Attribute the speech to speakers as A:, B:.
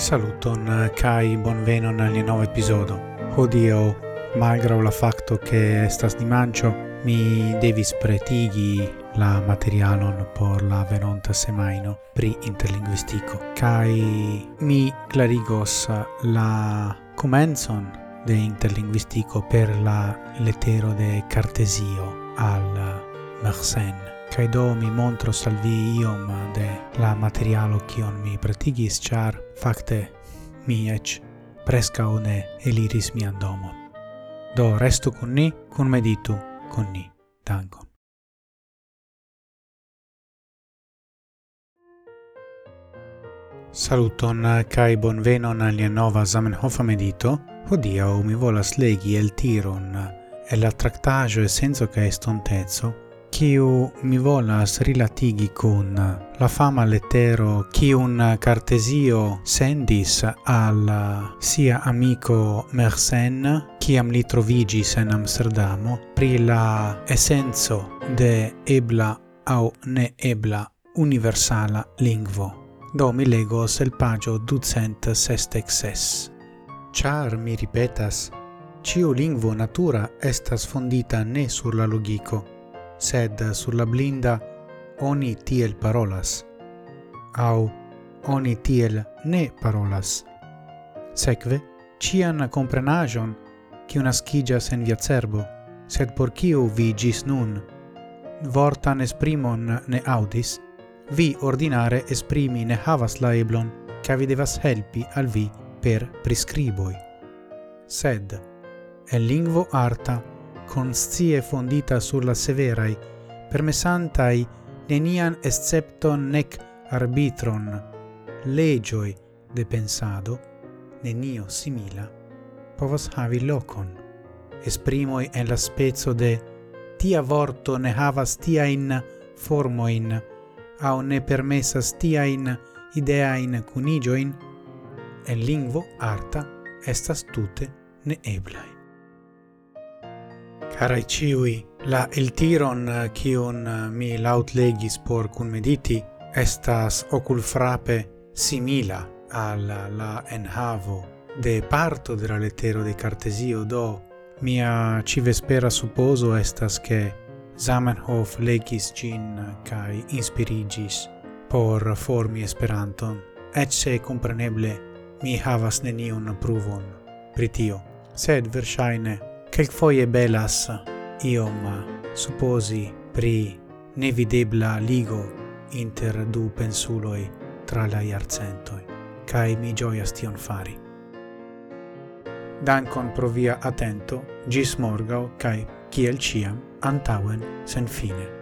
A: Saluton eh, kai bonvenon al nova episodo. Hodio, malgraŭ la facto che estas dimanĉo, mi devis pretigi la materialon por la venonta semaino pri interlingvistiko kai mi clarigos eh, la komencon de interlingvistiko per la letero de Cartesio al Mersenne kai do mi montro salvi iom de la materialo kion mi pratigis char fakte mi eĉ presca ne eliris mian andomo Do restu con ni, con meditu con ni. Dankon. Saluton eh, kai bonvenon al nova Zamenhof medito. Hodiaŭ mi volas legi el tiron eh, el la tractajo e senso che estonteco kiu mi volas rilatigi kun la fama lettero kiun Cartesio sendis al sia amico Mersenne kiam li trovigis en Amsterdamo pri la essenzo de ebla au ne ebla universala lingvo. Do mi legos el pagio ducent sestexes. Char mi ripetas, ciu lingvo natura estas fondita ne sur la logico, sed sur la blinda oni tiel parolas, au oni tiel ne parolas. Sekve, cian comprenagion, una schigia en via cerbo, sed por ciu vi gis nun, vortan esprimon ne audis, vi ordinare esprimi ne havas la eblon, ca vi devas helpi al vi per prescriboi. Sed, en lingvo arta conscie fondita sur la severai, permessantai nenian excepton nec arbitron, legioi de pensado, nenio simila, povas havi locon. Esprimoi en la spezzo de tia vorto ne havas tia in formoin, au ne permessas tia in idea in cunigioin, en lingvo arta estas tute ne eblai carai ciui, la eltiron eh, cion eh, mi laut legis por cun mediti estas ocul frape simila al la enhavo. De parto de la lettero de Cartesio do mia civespera supposo estas che Zamenhof legis gin eh, cae inspirigis por formi Esperanton, et se compreneble mi havas neniun pruvon pritio, sed versaine Quelquefoie belas iom supposi pri nevidebla ligo inter du pensuloi tra la iarcentoi, cae mi gioias tion fari. Dankon pro via atento, gis morgao, cae, ciel ciam, antauen sen fine.